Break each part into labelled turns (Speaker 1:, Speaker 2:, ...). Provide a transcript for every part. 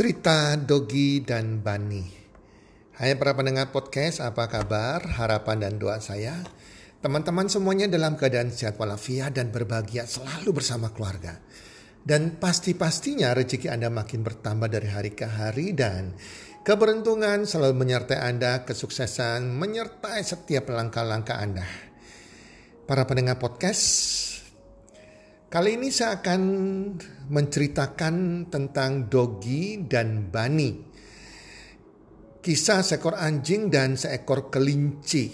Speaker 1: Cerita Dogi dan Bani. Hai para pendengar podcast, apa kabar? Harapan dan doa saya. Teman-teman semuanya dalam keadaan sehat walafiat dan berbahagia selalu bersama keluarga. Dan pasti-pastinya rezeki Anda makin bertambah dari hari ke hari dan keberuntungan selalu menyertai Anda, kesuksesan menyertai setiap langkah-langkah Anda. Para pendengar podcast, Kali ini saya akan menceritakan tentang Dogi dan Bani. Kisah seekor anjing dan seekor kelinci.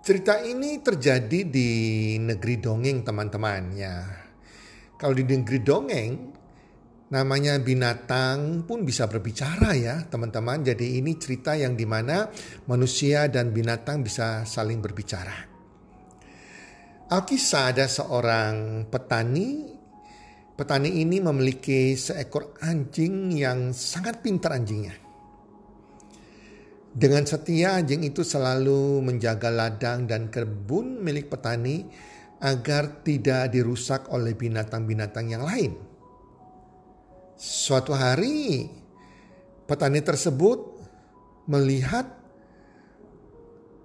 Speaker 1: Cerita ini terjadi di negeri dongeng teman-teman ya. Kalau di negeri dongeng namanya binatang pun bisa berbicara ya teman-teman. Jadi ini cerita yang di mana manusia dan binatang bisa saling berbicara. Alkisah ada seorang petani. Petani ini memiliki seekor anjing yang sangat pintar anjingnya. Dengan setia anjing itu selalu menjaga ladang dan kebun milik petani agar tidak dirusak oleh binatang-binatang yang lain. Suatu hari petani tersebut melihat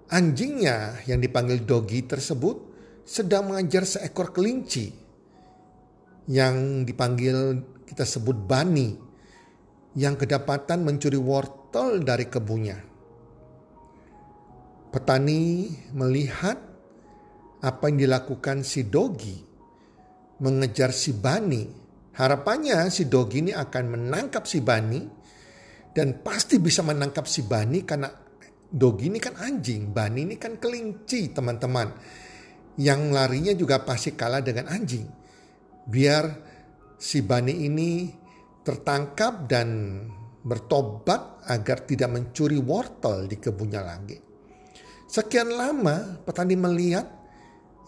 Speaker 1: anjingnya yang dipanggil Dogi tersebut sedang mengajar seekor kelinci yang dipanggil kita sebut Bani yang kedapatan mencuri wortel dari kebunnya. Petani melihat apa yang dilakukan si Dogi mengejar si Bani. Harapannya si Dogi ini akan menangkap si Bani dan pasti bisa menangkap si Bani karena Dogi ini kan anjing, Bani ini kan kelinci teman-teman yang larinya juga pasti kalah dengan anjing. Biar si Bani ini tertangkap dan bertobat agar tidak mencuri wortel di kebunnya lagi. Sekian lama petani melihat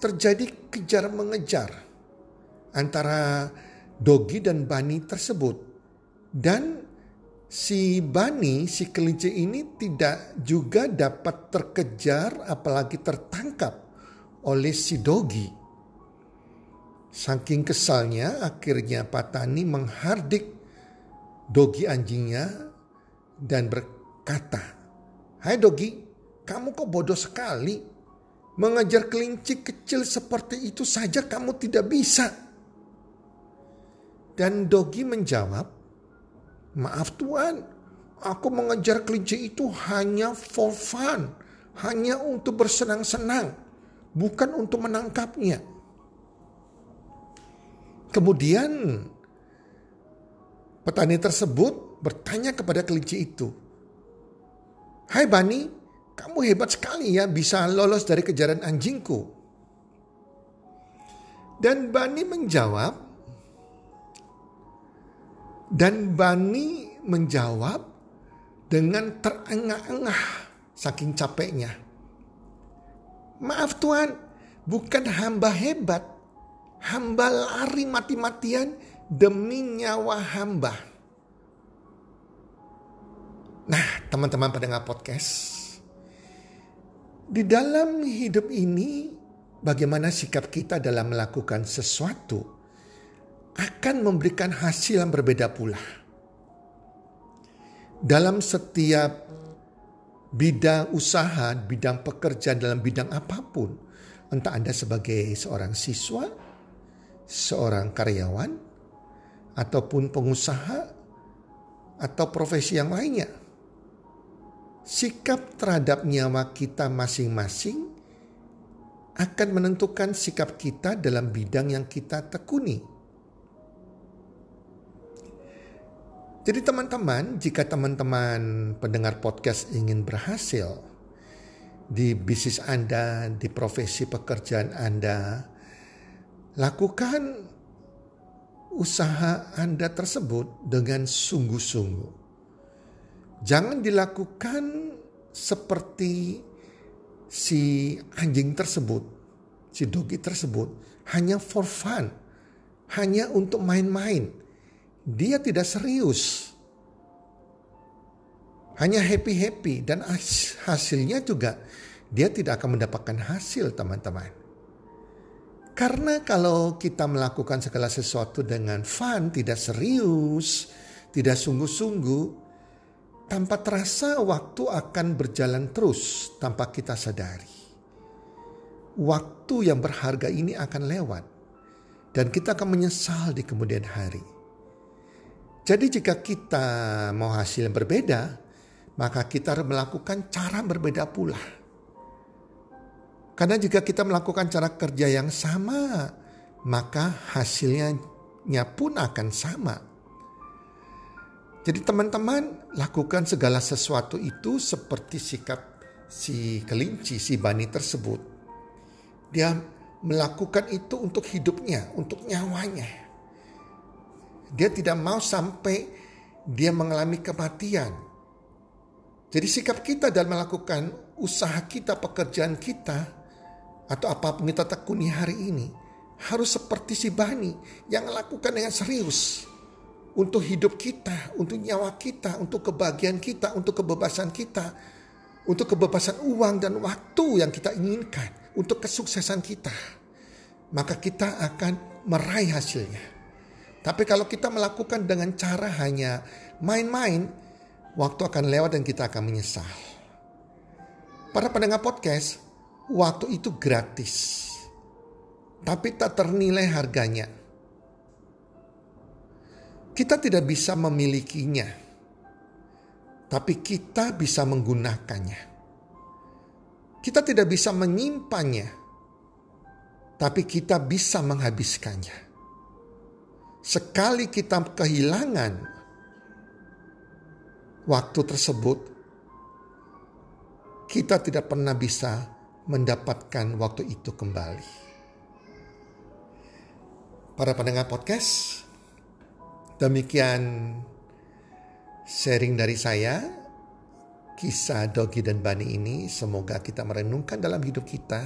Speaker 1: terjadi kejar mengejar antara Dogi dan Bani tersebut. Dan si Bani, si kelinci ini tidak juga dapat terkejar apalagi tertangkap oleh si Dogi. Saking kesalnya akhirnya Patani menghardik Dogi anjingnya dan berkata, Hai Dogi, kamu kok bodoh sekali. Mengajar kelinci kecil seperti itu saja kamu tidak bisa. Dan Dogi menjawab, Maaf Tuan, aku mengejar kelinci itu hanya for fun, hanya untuk bersenang-senang bukan untuk menangkapnya. Kemudian petani tersebut bertanya kepada kelinci itu, "Hai Bani, kamu hebat sekali ya bisa lolos dari kejaran anjingku." Dan Bani menjawab, dan Bani menjawab dengan terengah-engah saking capeknya. Maaf Tuhan, bukan hamba hebat. Hamba lari mati-matian demi nyawa hamba. Nah, teman-teman pendengar podcast. Di dalam hidup ini, bagaimana sikap kita dalam melakukan sesuatu akan memberikan hasil yang berbeda pula. Dalam setiap bidang usaha, bidang pekerjaan dalam bidang apa pun. Entah Anda sebagai seorang siswa, seorang karyawan, ataupun pengusaha, atau profesi yang lainnya. Sikap terhadap nyawa kita masing-masing akan menentukan sikap kita dalam bidang yang kita tekuni. Jadi teman-teman, jika teman-teman pendengar podcast ingin berhasil di bisnis Anda, di profesi pekerjaan Anda, lakukan usaha Anda tersebut dengan sungguh-sungguh. Jangan dilakukan seperti si anjing tersebut, si dogi tersebut, hanya for fun, hanya untuk main-main dia tidak serius. Hanya happy-happy dan hasilnya juga dia tidak akan mendapatkan hasil teman-teman. Karena kalau kita melakukan segala sesuatu dengan fun, tidak serius, tidak sungguh-sungguh, tanpa terasa waktu akan berjalan terus tanpa kita sadari. Waktu yang berharga ini akan lewat dan kita akan menyesal di kemudian hari. Jadi jika kita mau hasil yang berbeda, maka kita harus melakukan cara berbeda pula. Karena jika kita melakukan cara kerja yang sama, maka hasilnya pun akan sama. Jadi teman-teman lakukan segala sesuatu itu seperti sikap si kelinci, si bani tersebut. Dia melakukan itu untuk hidupnya, untuk nyawanya. Dia tidak mau sampai dia mengalami kematian. Jadi sikap kita dalam melakukan usaha kita, pekerjaan kita, atau apa pun kita tekuni hari ini, harus seperti si Bani yang lakukan dengan serius untuk hidup kita, untuk nyawa kita, untuk kebahagiaan kita, untuk kebebasan kita, untuk kebebasan uang dan waktu yang kita inginkan, untuk kesuksesan kita. Maka kita akan meraih hasilnya. Tapi kalau kita melakukan dengan cara hanya main-main, waktu akan lewat dan kita akan menyesal. Para pendengar podcast, waktu itu gratis tapi tak ternilai harganya. Kita tidak bisa memilikinya, tapi kita bisa menggunakannya. Kita tidak bisa menyimpannya, tapi kita bisa menghabiskannya. Sekali kita kehilangan waktu tersebut, kita tidak pernah bisa mendapatkan waktu itu kembali para pendengar podcast. Demikian sharing dari saya. Kisah Dogi dan Bani ini semoga kita merenungkan dalam hidup kita.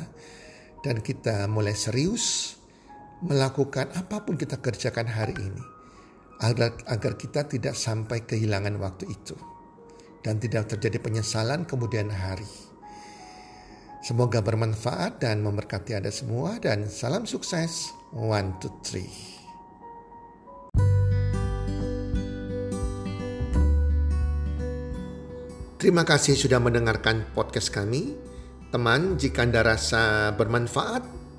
Speaker 1: Dan kita mulai serius melakukan apa pun kita kerjakan hari ini. Agar, agar kita tidak sampai kehilangan waktu itu. Dan tidak terjadi penyesalan kemudian hari. Semoga bermanfaat dan memberkati Anda semua dan salam sukses. One, two, three. Terima kasih sudah mendengarkan podcast kami. Teman, jika Anda rasa bermanfaat